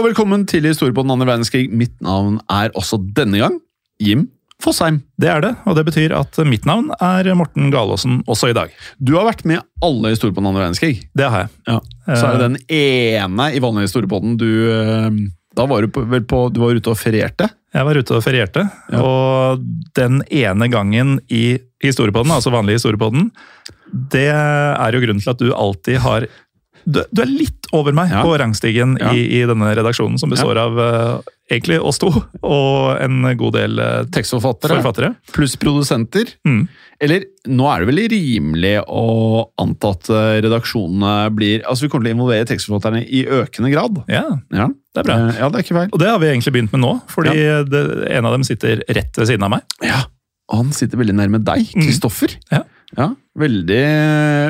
Og velkommen til Historie på den andre verdenskrig. Mitt navn er også denne gang Jim Fosheim. Det er det, og det betyr at mitt navn er Morten Galaasen også i dag. Du har vært med alle historier på den andre verdenskrig. Det har jeg. Ja. Så er det den ene i vanlig historiepodden du eh, Da var du på, vel på Du var ute og ferierte? Jeg var ute og ferierte, Ja. og den ene gangen i historiepodden, altså vanlig historiepodden, det er jo grunnen til at du alltid har du, du er litt over meg Ja. på rangstigen Ja. i, i denne redaksjonen, som består av uh, egentlig oss to og en god del uh, Tekstforfattere forfattere. pluss produsenter. Mm. Eller nå er det vel rimelig å anta at eh, redaksjonene blir Altså Vi kommer til å involvere tekstforfatterne i økende grad. Ja, Ja, det er bra. Ja, det er ikke feil. Og det har vi egentlig begynt med nå, fordi det, en av dem sitter rett ved siden av meg. Ja, og han sitter veldig nærme deg, Mm. Kristoffer. Ja. veldig,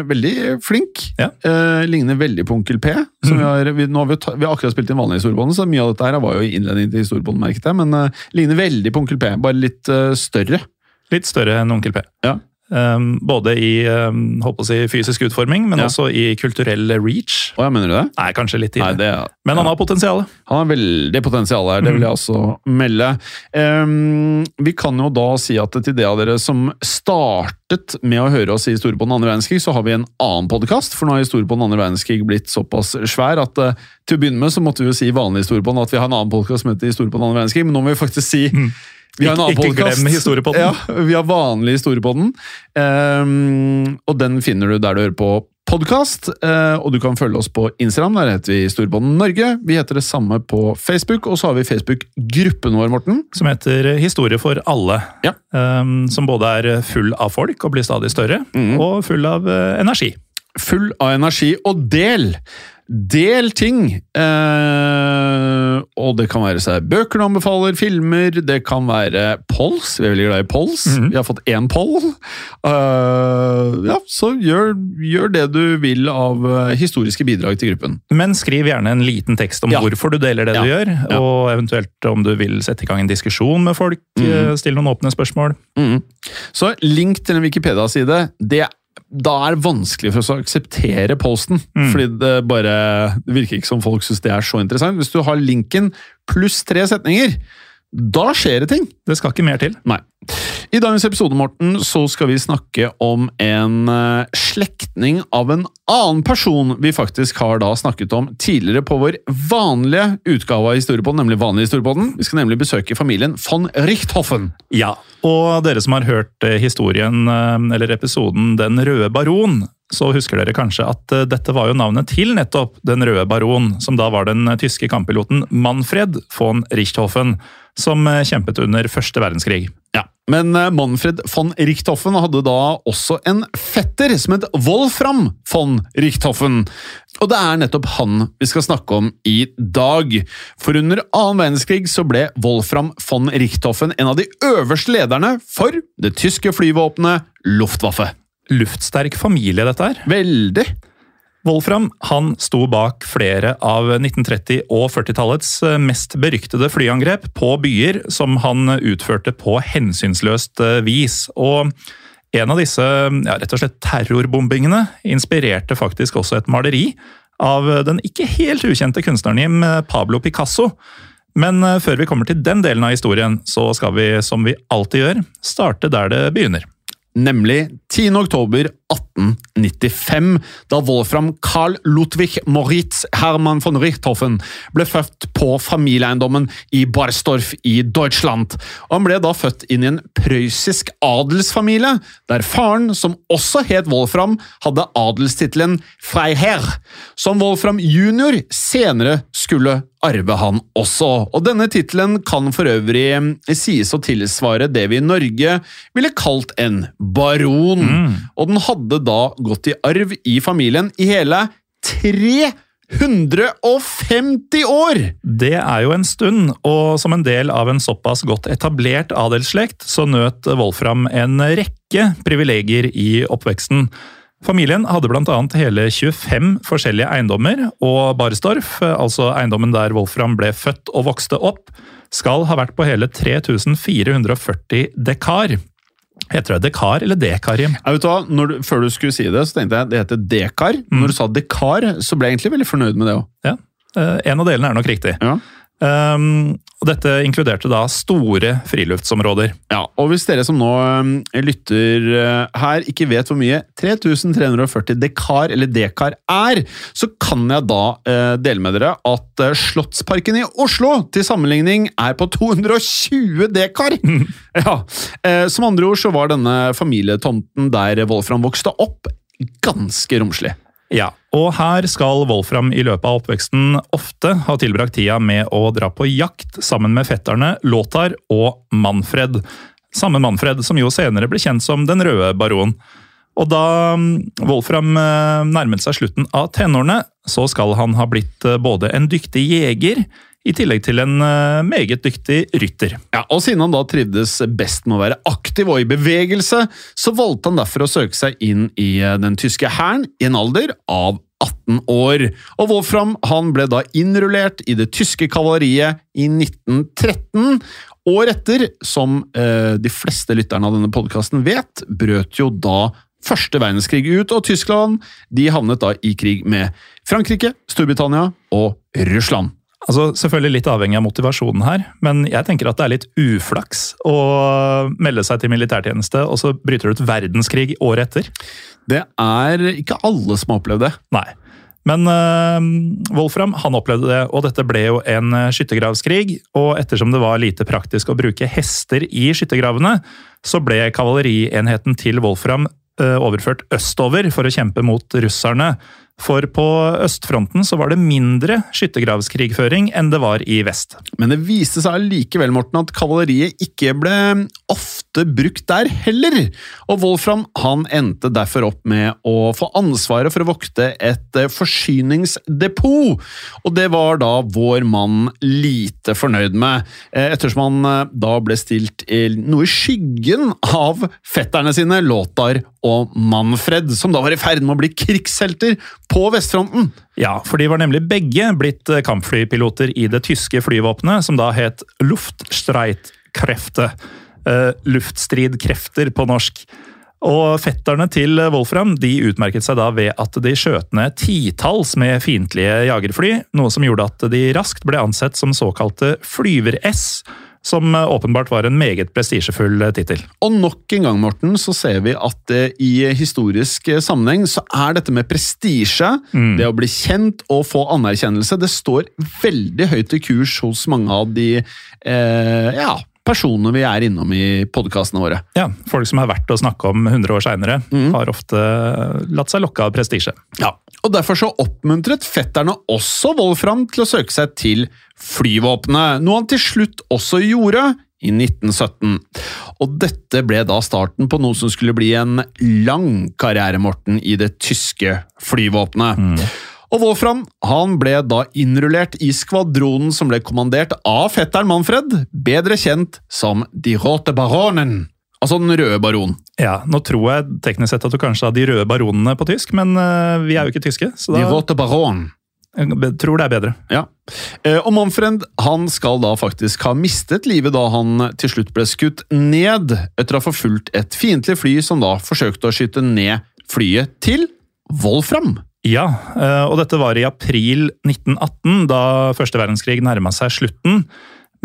veldig flink. Ja. Eh, ligner veldig på Onkel P. Som vi, har, vi, har vi, ta, vi har akkurat spilt inn vanlig historiebånd, så mye av dette her var jo innledning til historiebånd. Men eh, ligner veldig på Onkel P, bare litt eh, større. Litt større enn Onkel P. Ja. Um, både i um, si, fysisk utforming, men Ja. også i kulturell reach. Oh, ja, mener du det? Nei, kanskje litt Nei, det, ja. Men han har potensial. Han har veldig potensial her, det vil jeg også melde. Um, vi kan jo da si at til det av dere som startet med å høre oss i Historie på den andre verdenskrig, så har vi en annen podkast. For nå har Historie på den andre verdenskrig blitt såpass svær at uh, til å begynne med så måtte vi jo si vanlig historie på den, at vi har en annen podkast som heter Historie på den andre verdenskrig, men nå må vi faktisk si vi har en annen historiepodden. Ja, vi har vanlig historiepodden. Um, og den finner du der du hører på podkast. og du kan følge oss på Instagram. Der heter vi Historiepodden Norge. Vi heter det samme på Facebook, og så har vi Facebook-gruppen vår, Morten. Som heter Historie for alle. Ja. Um, som både er full av folk og blir stadig større, mm. og full av uh, energi. Full av energi. Og del! Del ting! Eh, og det kan være seg bøker du anbefaler, filmer, det kan være polls. Vi er veldig glad i polls. -hmm. Vi har fått én poll. Eh, ja, så gjør, gjør det du vil av eh, historiske bidrag til gruppen. Men skriv gjerne en liten tekst om Ja. hvorfor du deler det Ja. du gjør, og eventuelt om du vil sette i gang en diskusjon med folk, Mm -hmm. stille noen åpne spørsmål. Mm. Så link til en Wikipedia-side, det da er det vanskelig for oss å akseptere posten. Mm. Fordi det bare det virker ikke som folk syns det er så interessant. Hvis du har linken pluss tre setninger, da skjer det ting. Det skal ikke mer til. Nei. I dagens episode Morten, så skal vi snakke om en eh, slektning av en annen person vi faktisk har da snakket om tidligere på vår vanlige utgave av Historiepodden, nemlig vanlig Historiepodden. Vi skal nemlig besøke familien von Richthofen. Ja, og dere som har hørt eh, historien, eh, eller episoden Den røde baron, så husker dere kanskje at eh, dette var jo navnet til nettopp Den røde baron, som da var den eh, tyske kamppiloten Manfred von Richthofen, som eh, kjempet under første verdenskrig. Ja, Men Manfred von Richthofen hadde da også en fetter som het Wolfram von Richthofen. Og det er nettopp han vi skal snakke om i dag. For under annen verdenskrig så ble Wolfram von Richthofen en av de øverste lederne for det tyske flyvåpenet Luftwaffe. Luftsterk familie, dette her. Veldig. Wolfram han sto bak flere av 1930- og 40-tallets eh, mest beryktede flyangrep på byer som han utførte på hensynsløst eh, vis. Og en av disse ja, rett og slett terrorbombingene inspirerte faktisk også et maleri av den ikke helt ukjente kunstneren Jim Pablo Picasso. Men eh, før vi kommer til den delen av historien, så skal vi, som vi alltid gjør, starte der det begynner. Nemlig 10. oktober 1895, da Wolfram Karl Ludwig Moritz Hermann von Richthofen ble født på familieeiendommen i Barstorf i Deutschland. Og han ble da født inn i en prøyssisk adelsfamilie, der faren, som også het Wolfram, hadde adelstittelen Freiherr, som Wolfram junior senere skulle arve han også. Og denne tittelen kan for øvrig eh, sies å tilsvare det vi i Norge ville kalt en baron. Og den hadde da gått i arv i familien i hele 350 år! Det er jo en stund, og som en del av en såpass godt etablert adelsslekt, så nøt Wolfram en rekke privilegier i oppveksten. Familien hadde annet hele 25 forskjellige eiendommer, og Barsdorf, altså eiendommen der Wolfram ble født og vokste opp, skal ha vært på hele 3440 dekar. Heter det dekar eller dekar, Jim? Jeg vet hva, når du, Før du skulle si det, så tenkte jeg det heter dekar. Når du sa dekar, så ble jeg egentlig veldig fornøyd med det òg. Ja, eh, En av delene er nok riktig. Ja. Um, og dette inkluderte da store friluftsområder. Ja, og hvis dere som nå um, lytter uh, her ikke vet hvor mye 3340 dekar eller dekar er, så kan jeg da uh, dele med dere at uh, Slottsparken i Oslo til sammenligning er på 220 dekar! ja, eh, Som andre ord så var denne familietomten der Wolfram vokste opp, ganske romslig. Ja, og her skal Wolfram i løpet av oppveksten ofte ha tilbrakt tida med å dra på jakt sammen med fetterne Lothar og Manfred. Samme Manfred som jo senere ble kjent som Den røde baron. Og da mm, Wolfram eh, nærmet seg slutten av tenårene, så skal han ha blitt eh, både en dyktig jeger, i tillegg til en eh, meget dyktig rytter. Ja, og Siden han da trivdes best med å være aktiv og i bevegelse, så valgte han derfor å søke seg inn i eh, den tyske hæren i en alder av 18 år. Og Wolfram han ble da innrullert i det tyske kavaleriet i 1913. År etter, som eh, de fleste lytterne av denne podkasten vet, brøt jo da første verdenskrig ut, og Tyskland de havnet da i krig med Frankrike, Storbritannia og Russland. Altså, Selvfølgelig litt avhengig av motivasjonen her, men jeg tenker at det er litt uflaks å melde seg til militærtjeneste, og så bryter det ut verdenskrig året etter. Det er ikke alle som har opplevd det. Nei. Men uh, Wolfram han opplevde det, og dette ble jo en skyttergravskrig. Og ettersom det var lite praktisk å bruke hester i skyttergravene, så ble kavalerienheten til Wolfram øh, overført østover for å kjempe mot russerne. For på østfronten så var det mindre skyttergravskrigføring enn det var i vest. Men det viste seg likevel, Morten, at kavaleriet ikke ble ofte brukt der heller. Og Wolfram han endte derfor opp med å få ansvaret for å vokte et forsyningsdepot. Og det var da vår mann lite fornøyd med, ettersom han da ble stilt noe i skyggen av fetterne sine, Lothar og Manfred, som da var i ferd med å bli krigshelter på vestfronten. Ja, for de var nemlig begge blitt kampflypiloter i det tyske flyvåpenet, som da het Luftstreitkrefte. Uh, luftstridkrefter på norsk. Og fetterne til Wolfram de utmerket seg da ved at de skjøt ned titalls med fiendtlige jagerfly, noe som gjorde at de raskt ble ansett som såkalte flyver-S som åpenbart var en meget prestisjefull tittel. Og nok en gang, Morten, så ser vi at uh, i historisk sammenheng så er dette med prestisje, mm. det å bli kjent og få anerkjennelse, det står veldig høyt i kurs hos mange av de eh, ja, personene vi er innom i podkastene våre. Ja, Folk som er verdt å snakke om 100 år seinere, mm. har ofte latt seg lokke av prestisje. Ja, og Derfor så oppmuntret fetterne også Wolfram til å søke seg til flyvåpenet, noe han til slutt også gjorde i 1917. Og dette ble da starten på noe som skulle bli en lang karriere, Morten, i det tyske flyvåpenet. Mm. Og Wolfram han ble da innrullert i skvadronen som ble kommandert av fetteren Manfred, bedre kjent som De Rote Baronen. Altså Den røde baron. Ja, Nå tror jeg teknisk sett at du kanskje har De røde baronene på tysk, men uh, vi er jo ikke tyske. så da... De Rote Baron. Jeg tror det er bedre. Ja. Eh, og Manfred han skal da faktisk ha mistet livet da han til slutt ble skutt ned etter å ha forfulgt et fiendtlig fly som da forsøkte å skyte ned flyet til Wolfram. Ja, eh, og dette var i april 1918, da første verdenskrig nærma seg slutten.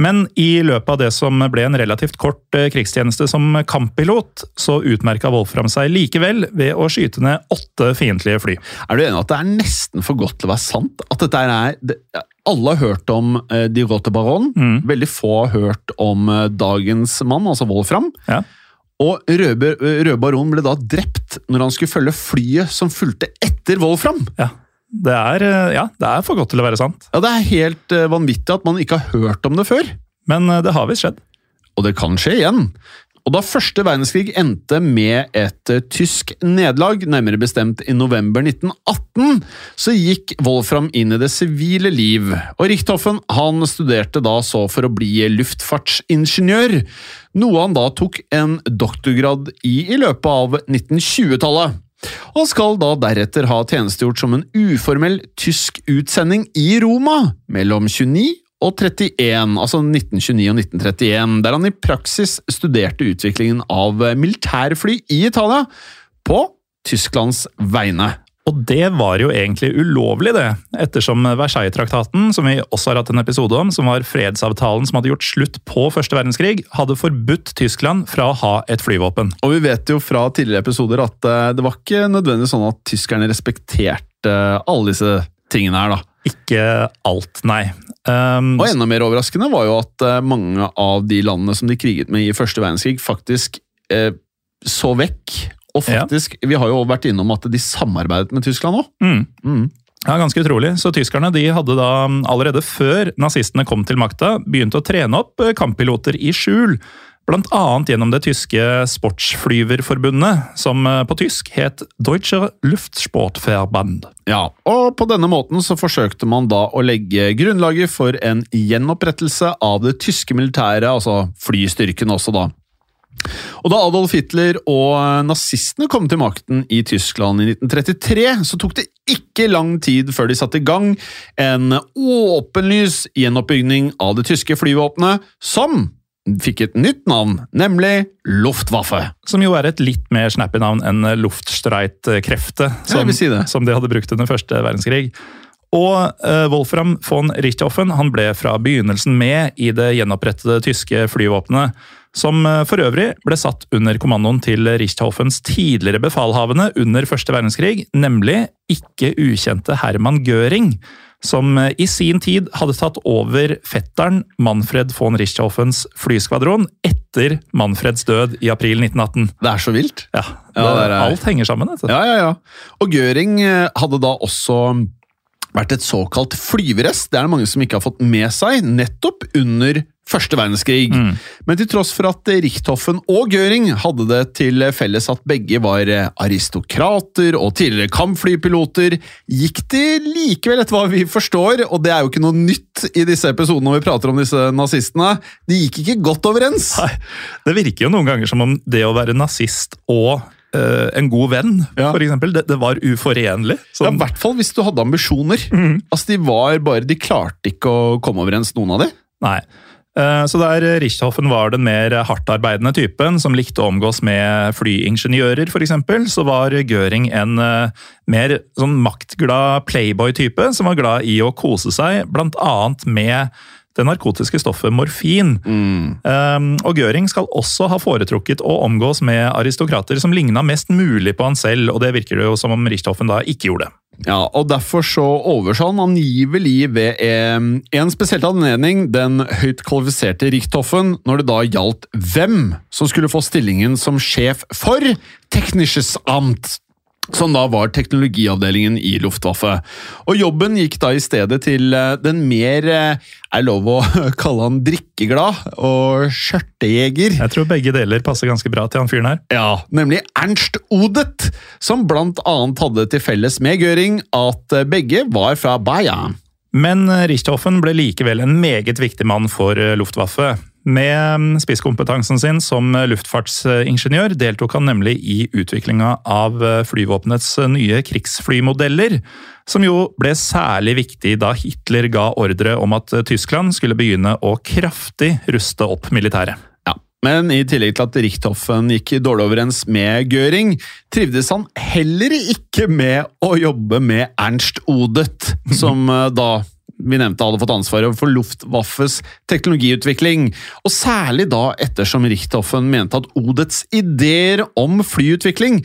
Men i løpet av det som ble en relativt kort eh, krigstjeneste som kamppilot, så utmerka Wolfram seg likevel ved å skyte ned åtte fiendtlige fly. Er du enig at det er nesten for godt til å være sant? At dette er det, Alle har hørt om uh, De Rote Baron. Mm. Veldig få har hørt om uh, dagens mann, altså Wolfram. Ja. Og Røde Baron ble da drept når han skulle følge flyet som fulgte etter Wolfram. Ja. Det er, eh, ja, det er for godt til å være sant. Ja, Det er helt uh, vanvittig at man ikke har hørt om det før. Men uh, det har visst skjedd. Og det kan skje igjen. Og da første verdenskrig endte med et tysk nederlag, nærmere bestemt i november 1918, så gikk Wolfram inn i det sivile liv. Og Richthofen han studerte da så for å bli luftfartsingeniør, noe han da tok en doktorgrad i i løpet av 1920-tallet og skal da deretter ha tjenestegjort som en uformell tysk utsending i Roma mellom 29 og 31, altså 1929 og 1931, der han i praksis studerte utviklingen av militærfly i Italia på Tysklands vegne. Og det var jo egentlig ulovlig, det, ettersom Versailles-traktaten, som vi også har hatt en episode om, som var fredsavtalen som hadde gjort slutt på første verdenskrig, hadde forbudt Tyskland fra å ha et flyvåpen. Og vi vet jo fra tidligere episoder at eh, det var ikke nødvendig sånn at tyskerne respekterte alle disse tingene her, da. Ikke alt, nei. Um, og enda mer overraskende var jo at eh, mange av de landene som de kriget med i første verdenskrig, faktisk eh, så vekk og faktisk, ja. vi har jo vært innom at de samarbeidet med Tyskland òg. Mm. Mm. Ja, Ganske utrolig. Så Tyskerne de hadde da allerede før nazistene kom til makta, begynt å trene opp eh, kamppiloter i skjul. Annet gjennom det tyske Sportsflyverforbundet, som eh, på tysk het Deutscher Luftsportverband. Ja, og på denne måten så forsøkte man da å legge grunnlaget for en gjenopprettelse av det tyske militæret, altså flystyrken også, da. Og Da Adolf Hitler og nazistene kom til makten i Tyskland i 1933, så tok det ikke lang tid før de satte i gang en åpenlys gjenoppbygging av det tyske flyvåpenet, som fikk et nytt navn, nemlig Luftwaffe. Som jo er et litt mer snappy navn enn Luftstreitkrefte, som, si som de hadde brukt under første verdenskrig. Og uh, Wolfram von Richthofen han ble fra begynnelsen med i det gjenopprettede tyske flyvåpenet som eh, for øvrig ble satt under kommandoen til Richthofens tidligere befalhavende under første verdenskrig, nemlig ikke ukjente Herman Göring, som eh, i sin tid hadde tatt over fetteren Manfred von Richthofens flyskvadron etter Manfreds død i april 1918. Det er så vilt. Ja, Ja, det, det er- Alt henger sammen. vet. Ja, ja, ja. Og Göring eh, hadde da også vært et såkalt flyverest. Det er det mange som ikke har fått med seg, nettopp under første verdenskrig. Men til tross for at Richthofen og Göring hadde det til felles at begge var eh, aristokrater og tidligere kampflypiloter, gikk de likevel, etter hva vi forstår, og det er jo ikke noe nytt i disse episodene når vi prater om disse nazistene, de gikk ikke godt overens. Nei, Det virker jo noen ganger som om det å være nazist og eh, en god venn, Ja. for eksempel, det, det var uforenlig. Ja, Sånn, I hvert fall hvis du hadde ambisjoner. Altså, De var bare, de klarte ikke å komme overens, noen av de. Nei. Eh, Så der Richthofen var den mer hardtarbeidende typen, som likte å omgås med flyingeniører f.eks., så var Göring en eh, mer sånn maktglad playboy-type, som var glad i å kose seg, blant annet med det narkotiske stoffet morfin. Um, og Göring skal også ha foretrukket å omgås med aristokrater som ligna mest mulig på han selv, og det virker det jo som om Richthofen da ikke gjorde. Ja, og Derfor så oversa han angivelig ved en spesiell anledning den høyt kvalifiserte Richthofen når det da gjaldt hvem som skulle få stillingen som sjef for Technisches Amt. Som da var teknologiavdelingen i Luftwaffe. Og Jobben gikk da i stedet til eh, den mer eh, er lov å kalle han drikkeglad og skjørtejeger. Jeg tror begge deler passer ganske bra til han fyren her. Ja, nemlig Ernst Odet, som blant annet hadde til felles med Göring at eh, begge var fra Bayern. Men Richthofen ble likevel en meget viktig mann for Luftwaffe. Med mm, spisskompetansen sin som luftfartsingeniør deltok han nemlig i utviklinga av eh, flyvåpenets eh, nye krigsflymodeller, som jo ble særlig viktig da Hitler ga ordre om at eh, Tyskland skulle begynne å kraftig ruste opp militæret. Ja, Men i tillegg til at Richthofen gikk dårlig overens med Göring, trivdes han heller ikke med å jobbe med Ernst Odet, som eh, da vi nevnte hadde fått ansvaret for Luftwaffes teknologiutvikling, og særlig da ettersom Richthofen mente at Odets ideer om flyutvikling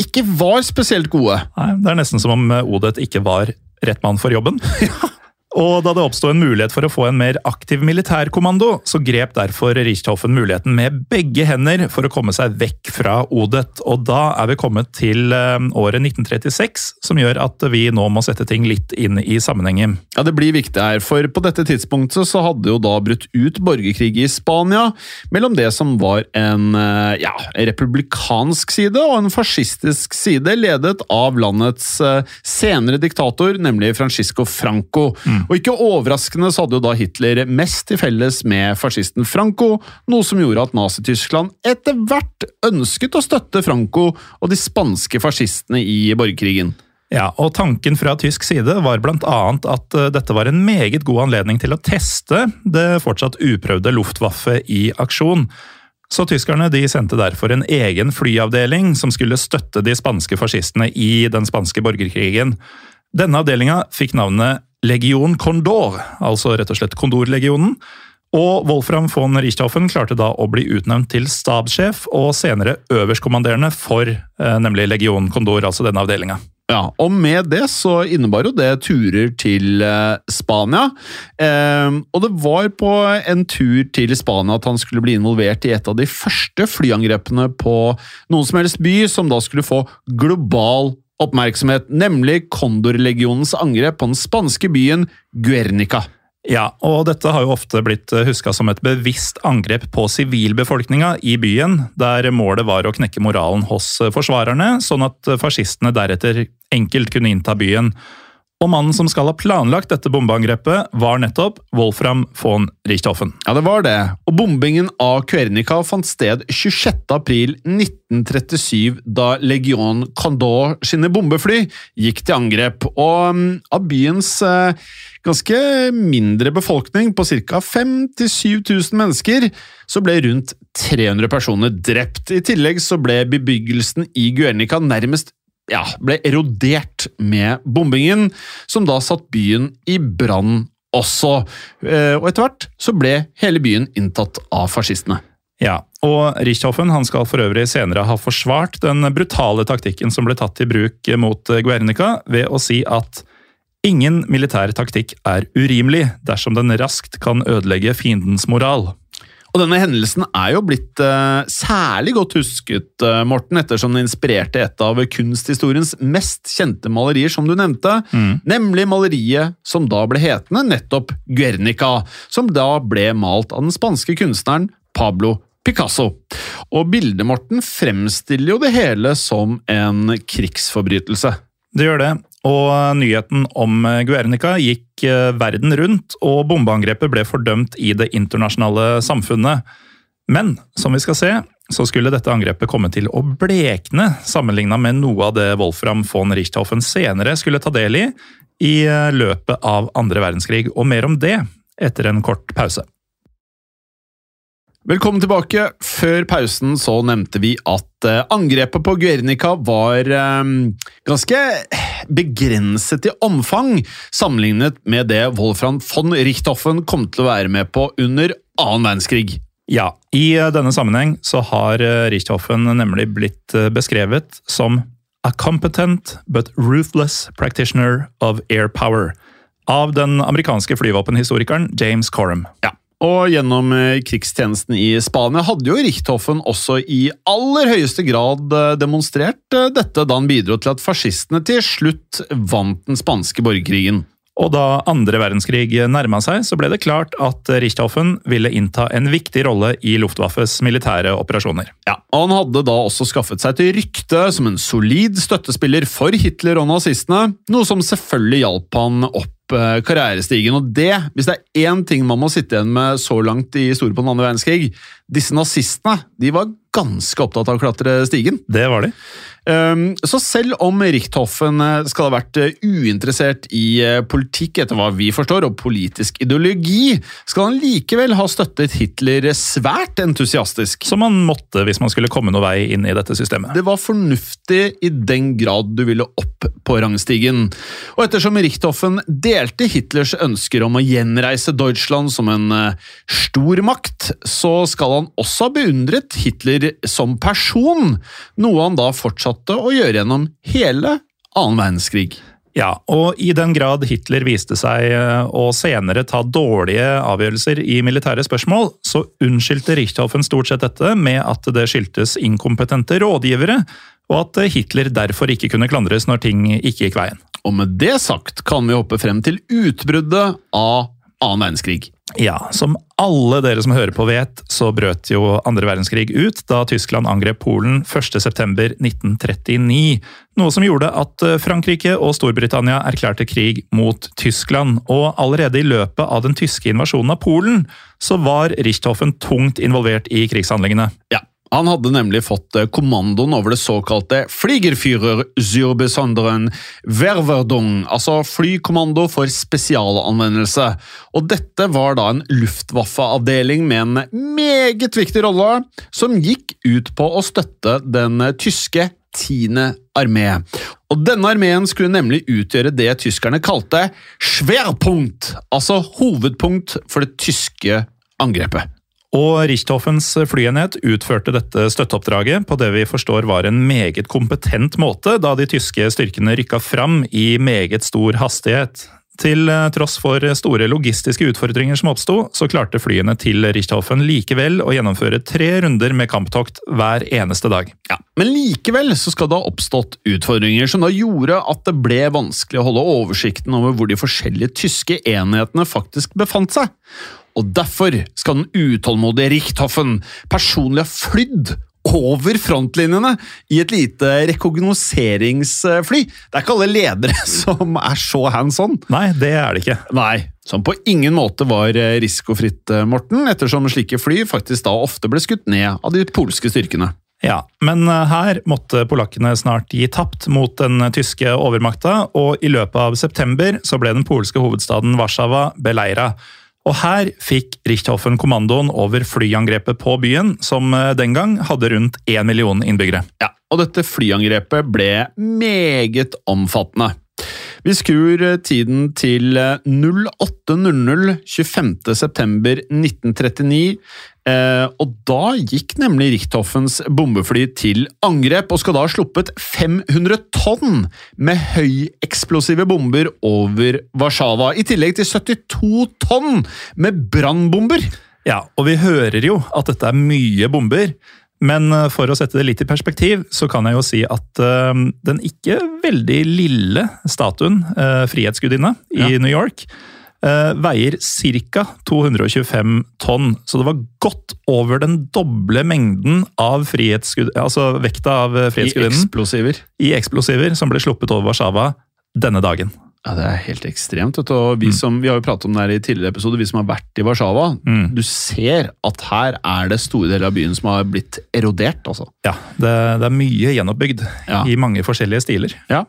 ikke var spesielt gode. Nei, Det er nesten som om Odet ikke var rett mann for jobben. Og da det oppstod en mulighet for å få en mer aktiv militærkommando, så grep derfor Richthofen muligheten med begge hender for å komme seg vekk fra Odet. Og da er vi kommet til eh, året 1936, som gjør at vi nå må sette ting litt inn i sammenhengen. Ja, Det blir viktig her, for på dette tidspunktet så hadde jo da brutt ut borgerkrig i Spania mellom det som var en eh, ja, republikansk side og en fascistisk side, ledet av landets eh, senere diktator, nemlig Francisco Franco. Og ikke overraskende så hadde jo da Hitler mest til felles med fascisten Franco, noe som gjorde at Nazi-Tyskland etter hvert ønsket å støtte Franco og de spanske fascistene i borgerkrigen. Ja, og Tanken fra tysk side var bl.a. at eh, dette var en meget god anledning til å teste det fortsatt uprøvde Luftwaffe i aksjon. Så tyskerne de sendte derfor en egen flyavdeling som skulle støtte de spanske fascistene i den spanske borgerkrigen. Denne avdelinga fikk navnet Legion Condor, altså rett og slett Kondorlegionen. Og Wolfram von Richthofen klarte da å bli utnevnt til stabssjef og senere øverstkommanderende for eh, nemlig Legion Condor, altså denne avdelinga. Ja, og med det så innebar jo det turer til eh, Spania. Eh, og det var på en tur til Spania at han skulle bli involvert i et av de første flyangrepene på noen som helst by, som da skulle få global oppmerksomhet, nemlig Kondorlegionens angrep på den spanske byen Guernica. Ja, og dette har jo ofte blitt huska som et bevisst angrep på sivilbefolkninga i byen, der målet var å knekke moralen hos forsvarerne, sånn at fascistene deretter enkelt kunne innta byen. Og mannen som skal ha planlagt dette bombeangrepet, var nettopp Wolfram von Richthofen. Ja, det var det. Og bombingen av Guernica fant sted 26. april 1937, da Legion Condor sine bombefly gikk til angrep. Og mm, av byens eh, ganske mindre befolkning, på ca. 5000-7000 mennesker, så ble rundt 300 personer drept. I tillegg så ble bebyggelsen i Guernica nærmest ja, ble erodert med bombingen, som da satt byen i brann også. Eh, Og etter hvert så ble hele byen inntatt av fascistene. Ja, og Richthofen han skal for øvrig senere ha forsvart den brutale taktikken som ble tatt i bruk mot Guernica, ved å si at Ingen militær taktikk er urimelig dersom den raskt kan ødelegge fiendens moral. Og denne hendelsen er jo blitt uh, særlig godt husket, uh, Morten, ettersom den inspirerte et av kunsthistoriens mest kjente malerier, som du nevnte, nemlig maleriet som da ble hetende nettopp Guernica, som da ble malt av den spanske kunstneren Pablo Picasso. Og bildet, Morten, fremstiller jo det hele som en krigsforbrytelse. Det gjør det, og nyheten om Guernica gikk eh, verden rundt, og bombeangrepet ble fordømt i det internasjonale samfunnet. Men som vi skal se, så skulle dette angrepet komme til å blekne sammenligna med noe av det Wolfram von Richthofen senere skulle ta del i i eh, løpet av andre verdenskrig, og mer om det etter en kort pause. Velkommen tilbake. Før pausen så nevnte vi at eh, angrepet på Guernica var eh, ganske begrenset i omfang sammenlignet med det Wolfram von Richthofen kom til å være med på under annen verdenskrig. Ja, i eh, denne sammenheng så har Richthofen nemlig blitt beskrevet som a competent but ruthless practitioner of air power av den amerikanske flyvåpenhistorikeren James Coram. Ja. Og gjennom eh, krigstjenesten i Spania hadde jo Richthofen også i aller høyeste grad eh, demonstrert eh, dette da han bidro til at fascistene til slutt vant den spanske borgerkrigen. Og da andre verdenskrig nærma seg, så ble det klart at Richthofen ville innta en viktig rolle i Luftwaffes militære operasjoner. Ja, og Han hadde da også skaffet seg til rykte som en solid støttespiller for Hitler og nazistene, noe som selvfølgelig hjalp han opp eh, karrierestigen. Og det, hvis det er én ting man må sitte igjen med så langt i historien på den andre verdenskrig, disse nazistene de var ganske opptatt av å klatre stigen. Det var de. Um, så selv om Richthofen eh, skal ha vært eh, uinteressert i eh, politikk, etter hva vi forstår, og politisk ideologi, skal han likevel ha støttet Hitler svært entusiastisk. Som han måtte hvis man skulle komme noen vei inn i dette systemet. Det var fornuftig i den grad du ville opp på rangstigen. Og ettersom Richthofen delte Hitlers ønsker om å gjenreise Deutschland som en stormakt, så skal han også ha beundret Hitler som person, noe han da fortsatte å gjøre gjennom hele annen verdenskrig. Ja, og i den grad Hitler viste seg eh, å senere ta dårlige avgjørelser i militære spørsmål, så unnskyldte Richthofen stort sett dette med at det skyldtes inkompetente rådgivere, og at Hitler derfor ikke kunne klandres når ting ikke gikk veien. Og med det sagt kan vi hoppe frem til utbruddet av annen verdenskrig. Ja, som alle dere som hører på vet, så brøt jo andre verdenskrig ut da Tyskland angrep Polen 1.9.1939. Noe som gjorde at eh, Frankrike og Storbritannia erklærte krig mot Tyskland. Og allerede i løpet av den tyske invasjonen av Polen, så var Richthofen tungt involvert i krigshandlingene. Ja, han hadde nemlig fått eh, kommandoen over det såkalte Fliegerführer zur besonderen altså flykommando for spesialanvendelse. Og dette var da en luftwaffeavdeling med en meget viktig rolle, som gikk ut på å støtte den tyske tiende armé. Og denne armeen skulle nemlig utgjøre det tyskerne kalte Schwerpunkt, altså hovedpunkt for det tyske angrepet. Og Richthoffens flyenhet utførte dette støtteoppdraget på det vi forstår var en meget kompetent måte, da de tyske styrkene rykka fram i meget stor hastighet. Til eh, tross for store logistiske utfordringer som oppsto, så klarte flyene til Richthofen likevel å gjennomføre tre runder med kamptokt hver eneste dag. Ja, Men likevel så skal det ha oppstått utfordringer som da gjorde at det ble vanskelig å holde oversikten over hvor de forskjellige tyske enhetene faktisk befant seg. Og derfor skal den utålmodige Richthofen personlig ha flydd over frontlinjene i et lite rekognoseringsfly. Det er ikke alle ledere som er så hands on. Nei, det er det ikke. Nei, som på ingen måte var risikofritt, Morten, ettersom slike fly faktisk da ofte ble skutt ned av de polske styrkene. Ja, men her måtte polakkene snart gi tapt mot den tyske overmakta, og i løpet av september så ble den polske hovedstaden Warszawa beleira. Og her fikk Richthofen kommandoen over flyangrepet på byen, som den gang hadde rundt én million innbyggere. Ja, og dette flyangrepet ble meget omfattende. Vi skrur tiden til 08.00 25.9.1939. Eh, og da gikk nemlig Richthoffens bombefly til angrep, og skal da ha sluppet 500 tonn med høyeksplosive bomber over Warszawa, i tillegg til 72 tonn med brannbomber! Ja, og vi hører jo at dette er mye bomber. Men eh, for å sette det litt i perspektiv, så kan jeg jo si at uh, den ikke veldig lille statuen, uh, Frihetsgudinne, i Ja. New York, veier ca. 225 tonn. Så det var godt over den doble mengden av. Altså vekta av frihetsgudinnen. I eksplosiver. i eksplosiver som ble sluppet over Warszawa denne dagen. Ja, Det er helt ekstremt. Og vi, som, vi har jo pratet om det her i tidligere episode, vi som har vært i Warszawa. Mm. Du ser at her er det store deler av byen som har blitt erodert. altså. Ja, det, det er mye gjenoppbygd Ja. i mange forskjellige stiler. Ja.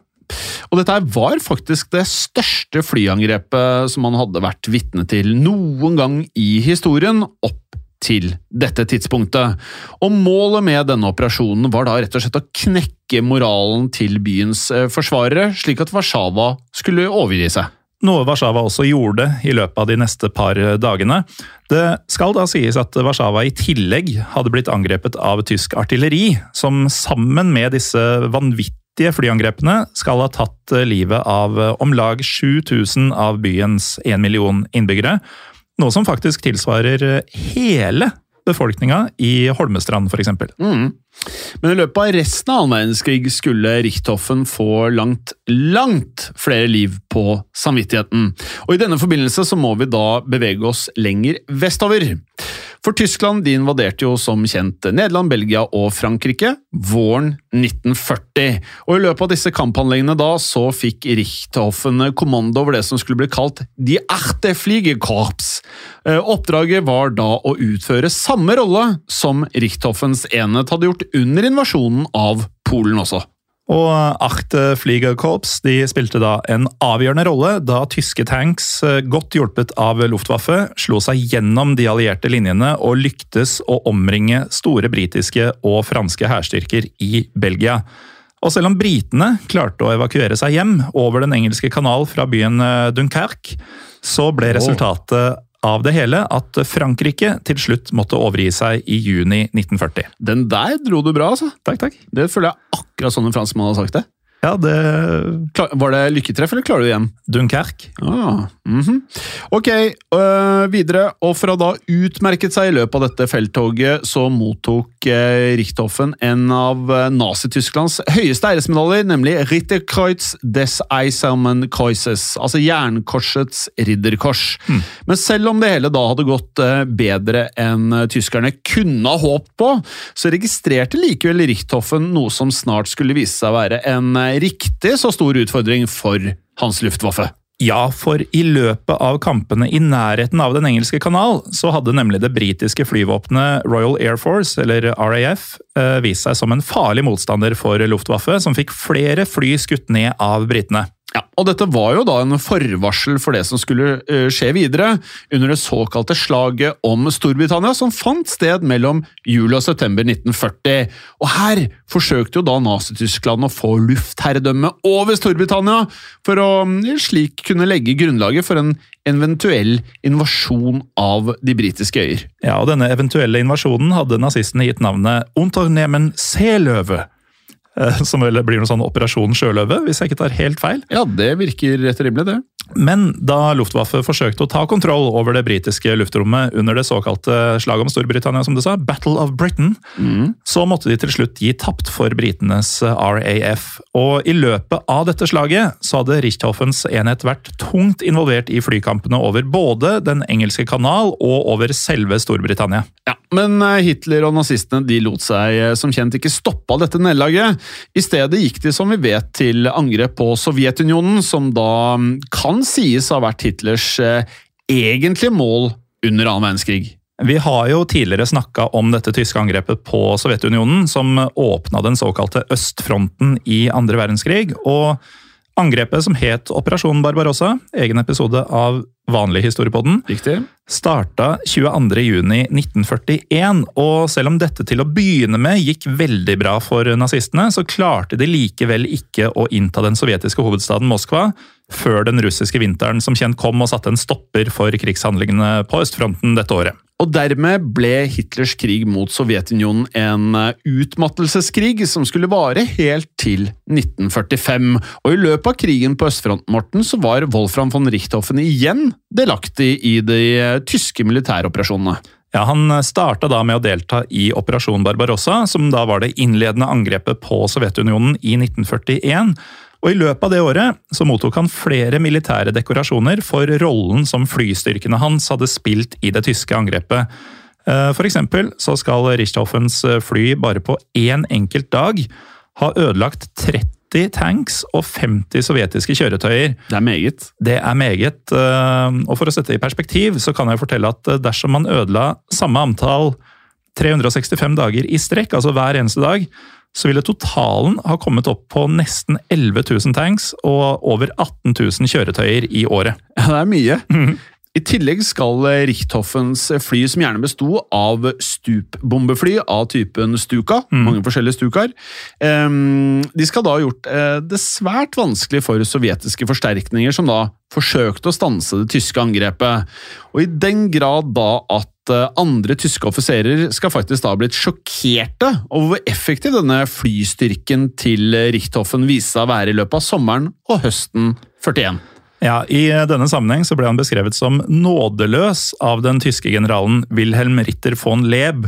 Og dette var faktisk det største flyangrepet som man hadde vært vitne til noen gang i historien, opp til dette tidspunktet. Og målet med denne operasjonen var da rett og slett å knekke moralen til byens eh, forsvarere, slik at Warszawa skulle overgi seg. Noe Warszawa også gjorde i løpet av de neste par dagene. Det skal da sies at Warszawa i tillegg hadde blitt angrepet av tysk artilleri, som sammen med disse vanvittige flyangrepene skal ha tatt livet av om lag 7000 av byens 1 million innbyggere. Noe som faktisk tilsvarer hele befolkninga i Holmestrand, f.eks. Mm. Men i løpet av resten av annen verdenskrig skulle Richthofen få langt, langt flere liv på samvittigheten. Og i denne forbindelse så må vi da bevege oss lenger vestover. For Tyskland de invaderte jo som kjent Nederland, Belgia og Frankrike våren 1940. Og i løpet av disse kamphandlingene da så fikk Richthofen kommando over det som skulle bli kalt Die Achte Fliegerkorps. Eh, Oppdraget var da å utføre samme rolle som Richthofens enhet hadde gjort under invasjonen av Polen også. Og Achte Fliegerkorps de spilte da en avgjørende rolle da tyske tanks, eh, godt hjulpet av Luftwaffe, slo seg gjennom de allierte linjene og lyktes å omringe store britiske og franske hærstyrker i Belgia. Og selv om britene klarte å evakuere seg hjem over den engelske kanal fra byen eh, Dunkerque, så ble resultatet av det hele at Frankrike til slutt måtte overgi seg i juni 1940. Den der dro du bra, altså. Takk, takk. Det føler jeg akkurat sånn en franskmann har sagt det. Ja, det var det lykketreff, eller klarer du det igjen? Dunkerque. Ah, mhm. Ok, øh, videre. Og for å da utmerket seg i løpet av dette felttoget, så mottok eh, Richthofen en av eh, Nazi-Tysklands høyeste æresmedaljer, nemlig Ritterkreuz des Eisermann Kreuzes, altså Jernkorsets ridderkors. Men selv om det hele da hadde gått eh, bedre enn tyskerne kunne ha håpet på, så registrerte likevel Richthofen noe som snart skulle vise seg å være en riktig så stor utfordring for hans Luftwaffe. Ja, for i løpet av kampene i nærheten av Den engelske kanal, så hadde nemlig det britiske flyvåpenet Royal Air Force, eller RAF, eh, vist seg som en farlig motstander for Luftwaffe, som fikk flere fly skutt ned av britene. Ja, og dette var jo da en forvarsel for det som skulle eh, skje videre under det såkalte slaget om Storbritannia, som fant sted mellom juli og september 1940. Og her forsøkte jo da Nazi-Tyskland å få luftherredømme over Storbritannia, for å mm, slik kunne legge grunnlaget for en eventuell invasjon av de britiske øyer. Ja, og Denne eventuelle invasjonen hadde nazistene gitt navnet Unternehmen Seeløve. Eh, Som vel blir noe sånn Operasjon Sjøløve, hvis jeg ikke tar helt feil. Ja, det virker rett rimelig, det. Men da Luftwaffe forsøkte å ta kontroll over det britiske luftrommet under det såkalte slaget om Storbritannia, som du sa, Battle of Britain, så måtte de til slutt gi tapt for britenes RAF. Og i løpet av dette slaget så hadde Richthoffens enhet vært tungt involvert i flykampene over både Den engelske kanal og over selve Storbritannia. Ja, Men eh, Hitler og nazistene de lot seg eh, som kjent ikke stoppe av dette nederlaget. I stedet gikk de som vi vet til angrep på Sovjetunionen, som da mm, kan sies å ha vært Hitlers eh, egentlige mål under annen verdenskrig. Vi har jo tidligere snakka om dette tyske angrepet på Sovjetunionen, som åpna den såkalte østfronten i andre verdenskrig. og Angrepet som het Operasjon Barbarossa, egen episode av Vanlig historiepodden, Riktig. starta 22.6.1941. og selv om dette til å begynne med gikk veldig bra for nazistene, så klarte de likevel ikke å innta den sovjetiske hovedstaden Moskva før den russiske vinteren som kjent kom og satte en stopper for krigshandlingene på østfronten dette året. Og dermed ble Hitlers krig mot Sovjetunionen en eh, utmattelseskrig som skulle vare helt til 1945. Og i løpet av krigen på østfronten Morten, så var Wolfram von Richthofen igjen delaktig i de eh, tyske militæroperasjonene. Ja, Han starta da med å delta i Operasjon Barbarossa, som da var det innledende angrepet på Sovjetunionen i 1941. Og I løpet av det året så mottok han flere militære dekorasjoner for rollen som flystyrkene hans hadde spilt i det tyske angrepet. Eh, for eksempel så skal Richthoffens fly bare på én enkelt dag ha ødelagt 30 tanks og 50 sovjetiske kjøretøyer. Det er meget. Det er meget. eh, Og for å sette det i perspektiv, så kan jeg fortelle at eh, dersom man ødela samme antall 365 dager i strekk, altså hver eneste dag, så ville totalen ha kommet opp på nesten 11 000 tanks og over 18 000 kjøretøyer i året. Ja, det er mye. I tillegg skal Richthoffens fly, som gjerne besto av stupbombefly av typen Stuka, mange forskjellige Stukaer, de skal da ha gjort eh, det svært vanskelig for sovjetiske forsterkninger, som da forsøkte å stanse det tyske angrepet. Og i den grad da at eh, andre tyske offiserer skal faktisk da ha blitt sjokkerte over hvor effektiv denne flystyrken til Richthofen viste seg å være i løpet av sommeren og høsten 41. Ja, I denne sammenheng så ble han beskrevet som nådeløs av den tyske generalen Wilhelm Ritter von Leb.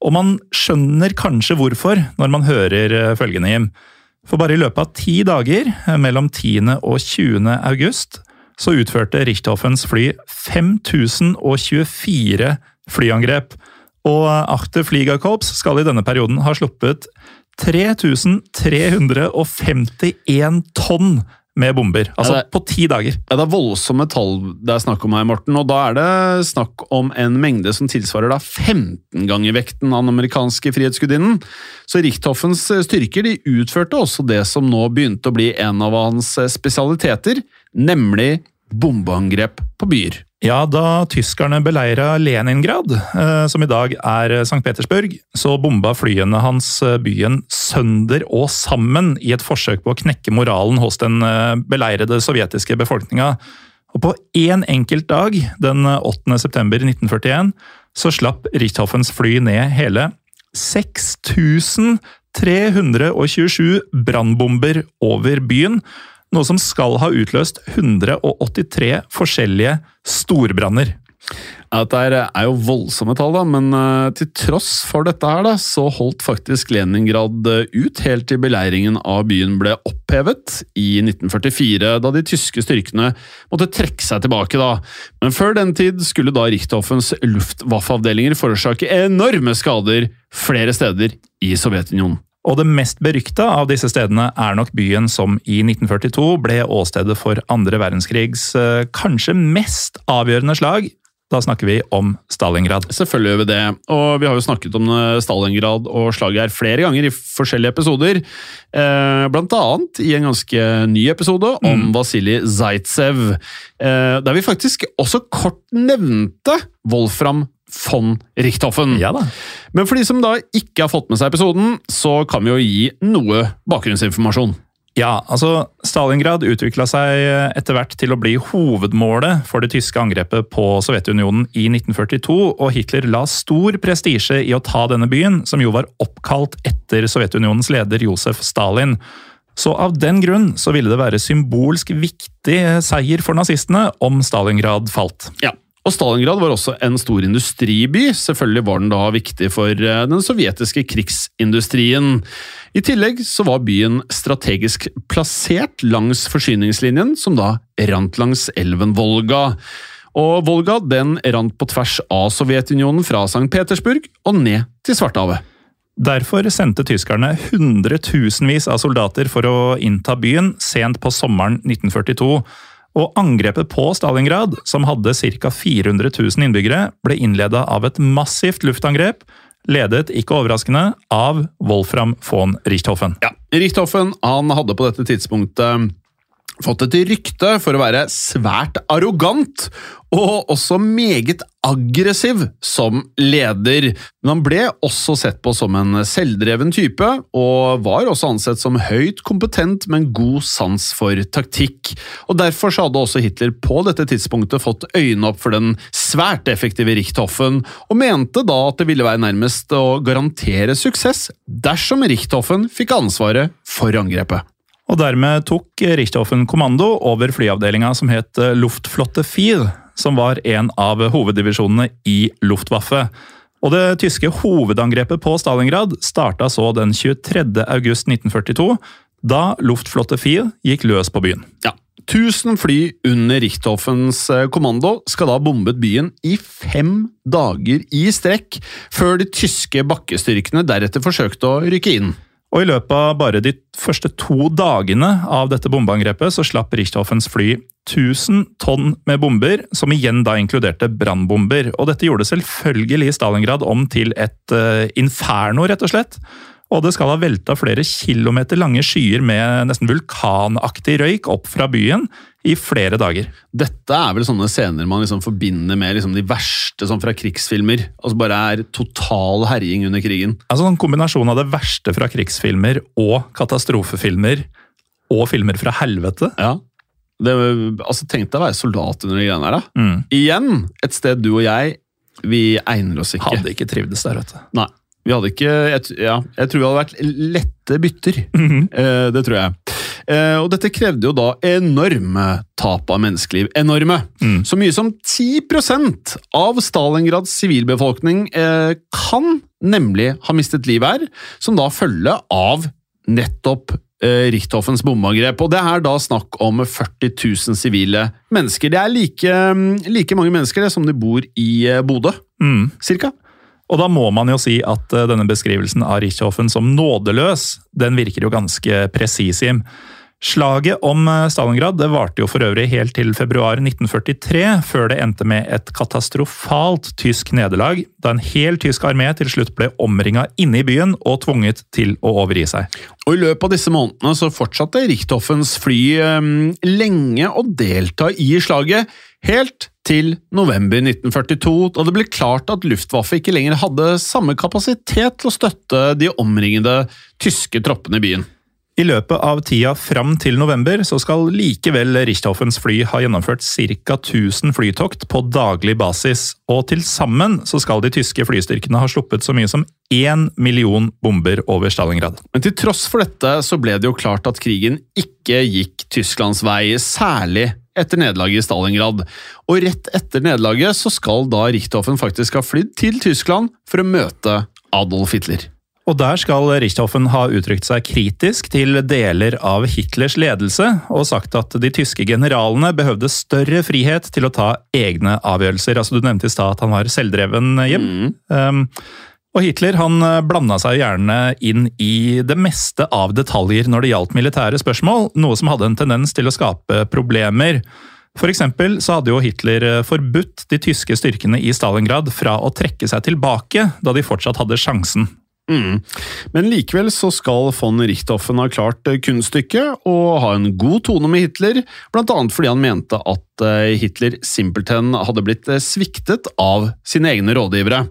Og man skjønner kanskje hvorfor når man hører eh, følgende, Jim. For bare i løpet av ti dager, eh, mellom 10. og 20. august, så utførte Richthoffens fly 5024 flyangrep. Og Achter Fliegerkorps skal i denne perioden ha sluppet 3351 tonn med bomber. Altså Ja, er, på ti dager. Ja, Det er voldsomme tall det er snakk om her, Morten, og da er det snakk om en mengde som tilsvarer da 15 ganger vekten av den amerikanske frihetsgudinnen. Så Richthoffens styrker de utførte også det som nå begynte å bli en av hans spesialiteter, nemlig bombeangrep på byer. Ja, da tyskerne beleira Leningrad, eh, som i dag er St. Petersburg, så bomba flyene hans eh, byen sønder og sammen i et forsøk på å knekke moralen hos den eh, beleirede sovjetiske befolkninga. Og på én enkelt dag, den 8. september 1941, så slapp Richthoffens fly ned hele 6327 brannbomber over byen. Noe som skal ha utløst 183 forskjellige storbranner. Ja, Dette er jo voldsomme tall, da, men eh, til tross for dette her, da, så holdt faktisk Leningrad eh, ut helt til beleiringen av byen ble opphevet i 1944, da de tyske styrkene måtte trekke seg tilbake. da. Men før den tid skulle da Richthoffens luftwaffeavdelinger forårsake enorme skader flere steder i Sovjetunionen. Og det mest berykta av disse stedene er nok byen som i 1942 ble åstedet for andre verdenskrigs eh, kanskje mest avgjørende slag. Da snakker vi om Stalingrad. Selvfølgelig gjør vi det, og vi har jo snakket om eh, Stalingrad og slaget her flere ganger i forskjellige episoder. Eh, blant annet i en ganske ny episode om Vasilij Zaitsev, der vi faktisk også kort nevnte Wolfram von Richthofen. Ja da. Men for de som da ikke har fått med seg episoden, så kan vi jo gi noe bakgrunnsinformasjon. Ja, altså Stalingrad utvikla seg etter hvert til å bli hovedmålet for det tyske angrepet på Sovjetunionen i 1942, og Hitler la stor prestisje i å ta denne byen, som jo var oppkalt etter Sovjetunionens leder Josef Stalin. Så av den grunn så ville det være symbolsk viktig seier for nazistene om Stalingrad falt. Ja, og Stalingrad var også en stor industriby. Selvfølgelig var den da viktig for eh, den sovjetiske krigsindustrien. I tillegg så var byen strategisk plassert langs forsyningslinjen, som da rant langs elven Volga. Og Volga den rant på tvers av Sovjetunionen fra St. Petersburg og ned til Svartehavet. Derfor sendte tyskerne hundretusenvis av soldater for å innta byen sent på sommeren 1942. Og angrepet på Stalingrad, som hadde ca. 400 000 innbyggere, ble innleda av et massivt luftangrep, ledet, ikke overraskende, av Wolfram von Richthofen. Ja, Richthofen han hadde på dette tidspunktet fått et rykte for å være svært arrogant og også meget aggressiv som leder. Men han ble også sett på som en selvdreven type, og var også ansett som høyt kompetent med en god sans for taktikk. Og Derfor hadde også Hitler på dette tidspunktet fått øynene opp for den svært effektive Richthofen, og mente da at det ville være nærmest å garantere suksess dersom Richthofen fikk ansvaret for angrepet. Og dermed tok Richthofen kommando over flyavdelinga som het Luftflotte 4, som var en av hoveddivisjonene i Luftwaffe. Og det tyske hovedangrepet på Stalingrad starta så den 23. august 1942, da Luftflotte 4 gikk løs på byen. Ja, 1000 fly under Richthofens kommando skal da bombet byen i fem dager i strekk, før de tyske bakkestyrkene deretter forsøkte å rykke inn. Og I løpet av bare de første to dagene av dette bombeangrepet så slapp Richthoffens fly 1000 tonn med bomber, som igjen da inkluderte brannbomber. Og dette gjorde selvfølgelig Stalingrad om til et uh, inferno, rett og slett. Og det skal ha velta flere kilometer lange skyer med nesten vulkanaktig røyk opp fra byen i flere dager. Dette er vel sånne scener man liksom forbinder med liksom de verste sånn fra krigsfilmer. Altså bare er total herjing under krigen. Altså En kombinasjon av det verste fra krigsfilmer og katastrofefilmer og filmer fra helvete. Ja. Det, altså Tenk deg å være soldat under de greiene her, da. Mm. Igjen et sted du og jeg, vi egner oss ikke. Hadde ikke trivdes der, vet du. Nei. Vi hadde ikke jeg, ja, jeg tror vi hadde vært lette bytter. eh, det tror jeg. Eh, og dette krevde jo da enorme tap av menneskeliv. Enorme! Mm. Så mye som 10% av Stalingrads sivilbefolkning eh, kan nemlig ha mistet livet her, som da følge av nettopp eh, Richthofens bombeangrep. Og det er da snakk om 40 000 sivile mennesker. Det er like, like mange mennesker det som det bor i eh, Bodø, Mm. cirka. Og da må man jo si at eh, denne beskrivelsen av Richthofen som nådeløs, den virker jo ganske presis, Jim. Slaget om eh, Stalingrad det varte jo for øvrig helt til februar 1943, før det endte med et katastrofalt tysk nederlag, da en hel tysk armé til slutt ble omringa inne i byen og tvunget til å overgi seg. Og I løpet av disse månedene så fortsatte Richthoffens fly um, lenge å delta i slaget, helt til november 1942, da det ble klart at Luftwaffe ikke lenger hadde samme kapasitet til å støtte de omringede tyske troppene i byen. I løpet av tida fram til november så skal likevel Richthoffens fly ha gjennomført ca. 1000 flytokt på daglig basis, og til sammen så skal de tyske flystyrkene ha sluppet så mye som én million bomber over Stalingrad. Men til tross for dette så ble det jo klart at krigen ikke gikk Tysklands vei, særlig etter nederlaget i Stalingrad. Og rett etter nederlaget så skal da Richthofen faktisk ha flydd til Tyskland for å møte Adolf Hitler. Og der skal Richthofen ha uttrykt seg kritisk til deler av Hitlers ledelse, og sagt at de tyske generalene behøvde større frihet til å ta egne avgjørelser. Altså Du nevnte i stad at han var selvdreven, Jim. Um, og Hitler han blanda seg gjerne inn i det meste av detaljer når det gjaldt militære spørsmål, noe som hadde en tendens til å skape problemer. For eksempel så hadde jo Hitler forbudt de tyske styrkene i Stalingrad fra å trekke seg tilbake da de fortsatt hadde sjansen. Mm. Men likevel så skal von Richthofen ha klart kunststykket og ha en god tone med Hitler, blant annet fordi han mente at Hitler simpelthen hadde blitt sviktet av sine egne rådgivere.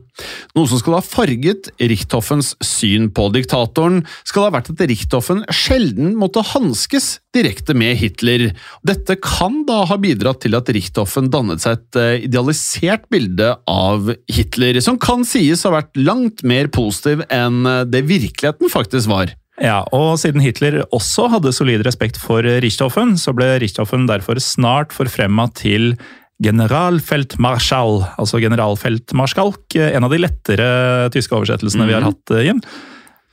Noe som skal ha farget Richthoffens syn på diktatoren, skal ha vært at Richthoffen sjelden måtte hanskes direkte med Hitler. Dette kan da ha bidratt til at Richthoffen dannet seg et idealisert bilde av Hitler, som kan sies å ha vært langt mer positiv enn det virkeligheten faktisk var. Ja, og siden Hitler også hadde solid respekt for Richthofen, så ble Richthofen derfor snart forfremma til generalfeltmarschall, altså generalfeltmarskalk, en av de lettere tyske oversettelsene vi har hatt, Jim.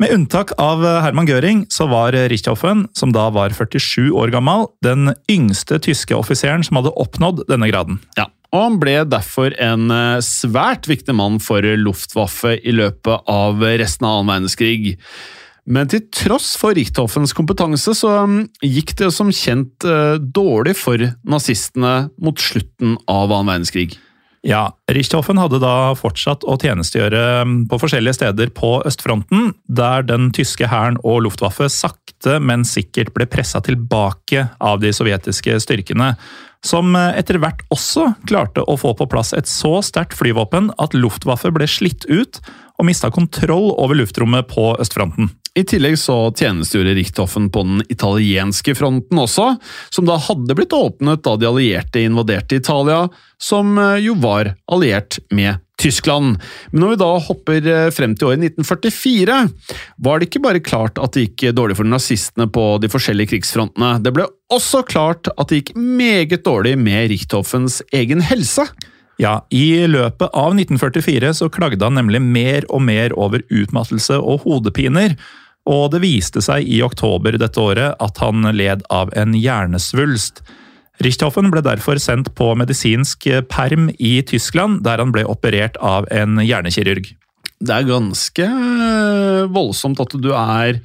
Med unntak av Herman Göring så var Richthofen, som da var 47 år gammel, den yngste tyske offiseren som hadde oppnådd denne graden. Ja, og han ble derfor en svært viktig mann for Luftwaffe i løpet av resten av annen verdenskrig. Men til tross for Richthoffens kompetanse, så gikk det som kjent dårlig for nazistene mot slutten av annen verdenskrig. Ja, Richthofen hadde da fortsatt å tjenestegjøre mm, på forskjellige steder på østfronten, der den tyske hæren og Luftwaffe sakte, men sikkert ble pressa tilbake av de sovjetiske styrkene, som eh, etter hvert også klarte å få på plass et så sterkt flyvåpen at Luftwaffe ble slitt ut og mista kontroll over luftrommet på østfronten. I tillegg så tjenestegjorde Richthofen på den italienske fronten også, som da hadde blitt åpnet da de allierte invaderte Italia, som eh, jo var alliert med Tyskland. Men når vi da hopper eh, frem til året 1944, var det ikke bare klart at det gikk dårlig for nazistene på de forskjellige krigsfrontene, det ble også klart at det gikk meget dårlig med Richthofens egen helse. Ja, I løpet av 1944 så klagde han nemlig mer og mer over utmattelse og hodepiner, og det viste seg i oktober dette året at han led av en hjernesvulst. Richthofen ble derfor sendt på medisinsk perm i Tyskland, der han ble operert av en hjernekirurg. Det er ganske voldsomt at du er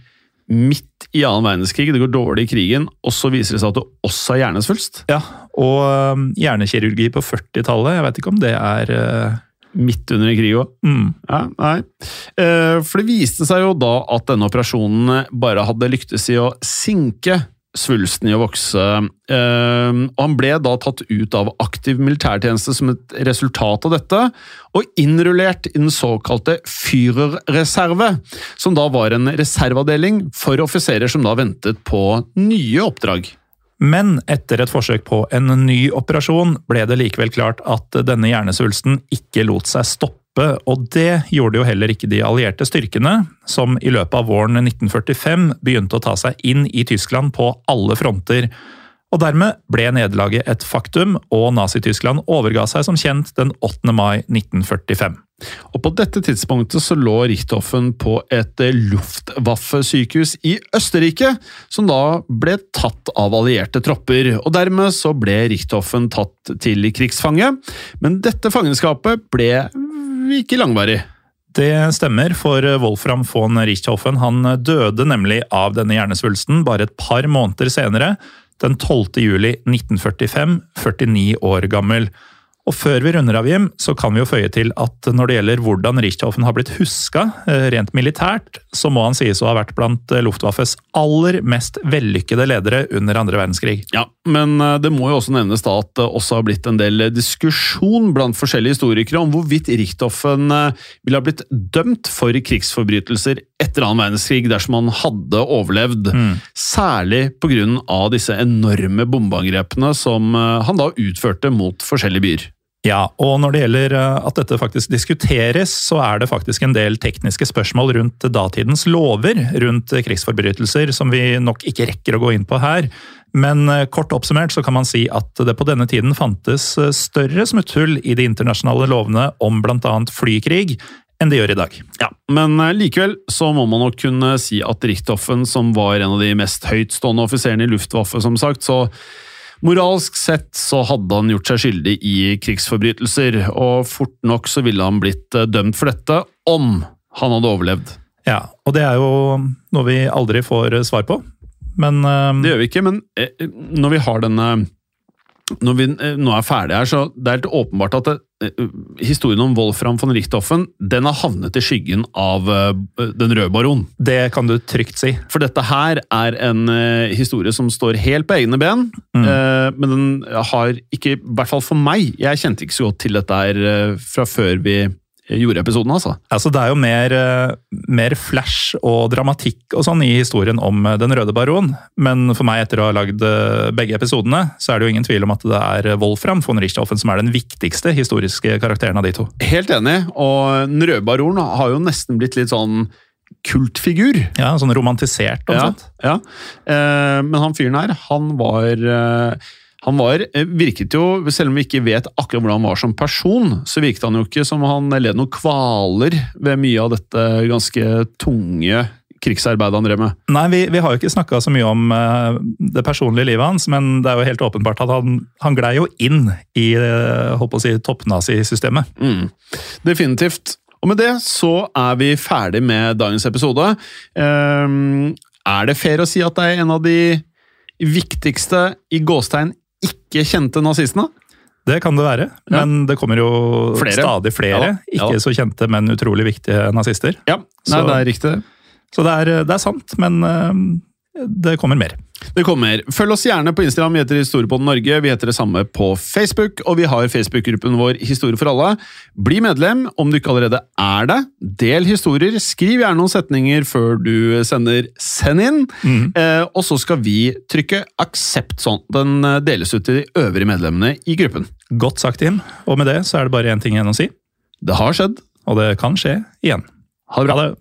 midt i annen verdenskrig, det går dårlig i krigen, og så viser det seg at du også har hjernesvulst. Ja, og um, hjernekirurgi på 40-tallet, jeg vet ikke om det er uh... Midt under en krig òg? Mm. Ja, nei. Eh, for det viste seg jo da at denne operasjonen bare hadde lyktes i å sinke svulsten i å vokse, eh, og han ble da tatt ut av aktiv militærtjeneste som et resultat av dette, og innrullert i den såkalte Führerreserve, som da var en reserveavdeling for offiserer som da ventet på nye oppdrag. Men etter et forsøk på en ny operasjon ble det likevel klart at denne hjernesvulsten ikke lot seg stoppe, og det gjorde jo heller ikke de allierte styrkene, som i løpet av våren 1945 begynte å ta seg inn i Tyskland på alle fronter. Og dermed ble nederlaget et faktum, og Nazi-Tyskland overga seg som kjent den 8. mai 1945. Og På dette tidspunktet så lå Richthofen på et Luftwaffe-sykehus i Østerrike, som da ble tatt av allierte tropper. og Dermed så ble Richthofen tatt til krigsfange, men dette fangenskapet ble ikke langvarig. Det stemmer, for Wolfram von Richthofen han døde nemlig av denne hjernesvulsten bare et par måneder senere, den 12. juli 1945, 49 år gammel. Og før vi runder av, Jim, så kan vi jo føye til at når det gjelder hvordan Richthofen har blitt huska rent militært, så må han sies å ha vært blant Luftwaffes aller mest vellykkede ledere under andre verdenskrig. Ja, men det må jo også nevnes da at det også har blitt en del diskusjon blant forskjellige historikere om hvorvidt Richthofen ville ha blitt dømt for krigsforbrytelser etter annen verdenskrig dersom han hadde overlevd. Mm. Særlig pga. disse enorme bombeangrepene som han da utførte mot forskjellige byer. Ja, og når det gjelder at dette faktisk diskuteres, så er det faktisk en del tekniske spørsmål rundt datidens lover rundt krigsforbrytelser som vi nok ikke rekker å gå inn på her. Men kort oppsummert så kan man si at det på denne tiden fantes større smutthull i de internasjonale lovene om bl.a. flykrig enn det gjør i dag. Ja, Men likevel så må man nok kunne si at Richthofen, som var en av de mest høytstående offiserene i Luftwaffe, som sagt, så Moralsk sett så hadde han gjort seg skyldig i krigsforbrytelser, og fort nok så ville han blitt dømt for dette om han hadde overlevd. Ja, og det er jo noe vi aldri får svar på, men Det gjør vi ikke, men når vi har denne når vi nå er ferdige her, så det er helt åpenbart at det, historien om Wolfram von Richthofen den har havnet i skyggen av Den røde baron. Det kan du trygt si. For dette her er en uh, historie som står helt på egne ben, mm. uh, men den har ikke, i hvert fall for meg Jeg kjente ikke så godt til dette her fra før vi gjorde episoden, altså. Altså, det er jo mer, mer, flash og dramatikk og sånn i historien om Den røde baron, men for meg, etter å ha lagd begge episodene, så er det jo ingen tvil om at det er Wolfram von Richthofen som er den viktigste historiske karakteren av de to. Helt enig, og Den røde baron har jo nesten blitt litt sånn kultfigur. Ja, sånn romantisert omtrent. ja. Ja, eh, men han fyren her, han var eh, han var, virket jo, selv om vi ikke vet akkurat hvordan han var som person, så virket han jo ikke som han led noen kvaler ved mye av dette ganske tunge krigsarbeidet han drev med. Nei, vi, vi har jo ikke snakka så mye om uh, det personlige livet hans, men det er jo helt åpenbart at han, han glei jo inn i uh, holdt å si, toppnazisystemet. Mm. Definitivt. Og med det så er vi ferdig med dagens episode. Um, er det fair å si at det er en av de viktigste i gåstegn ikke kjente nazistene? Det kan det være, men det kommer jo Flere. stadig flere. Ja, ja. Ikke så kjente, men utrolig viktige nazister. Ja, nei, Så- det er riktig. Så det er, det er sant, men eh, det kommer mer. Det kommer. Følg oss gjerne på Instagram. Vi heter Historiepodden Norge. Vi heter det samme på Facebook, og vi har Facebook-gruppen vår Historie for alle. Bli medlem om du ikke allerede er det. Del historier. Skriv gjerne noen setninger før du sender 'send inn'. Eh, og så skal vi trykke 'aksept', sånn den eh, deles ut til de øvrige medlemmene i gruppen. Godt sagt, Jim. Og med det så er det bare én ting igjen å si. Det har skjedd. Og det kan skje igjen. Ha det bra. Ha det.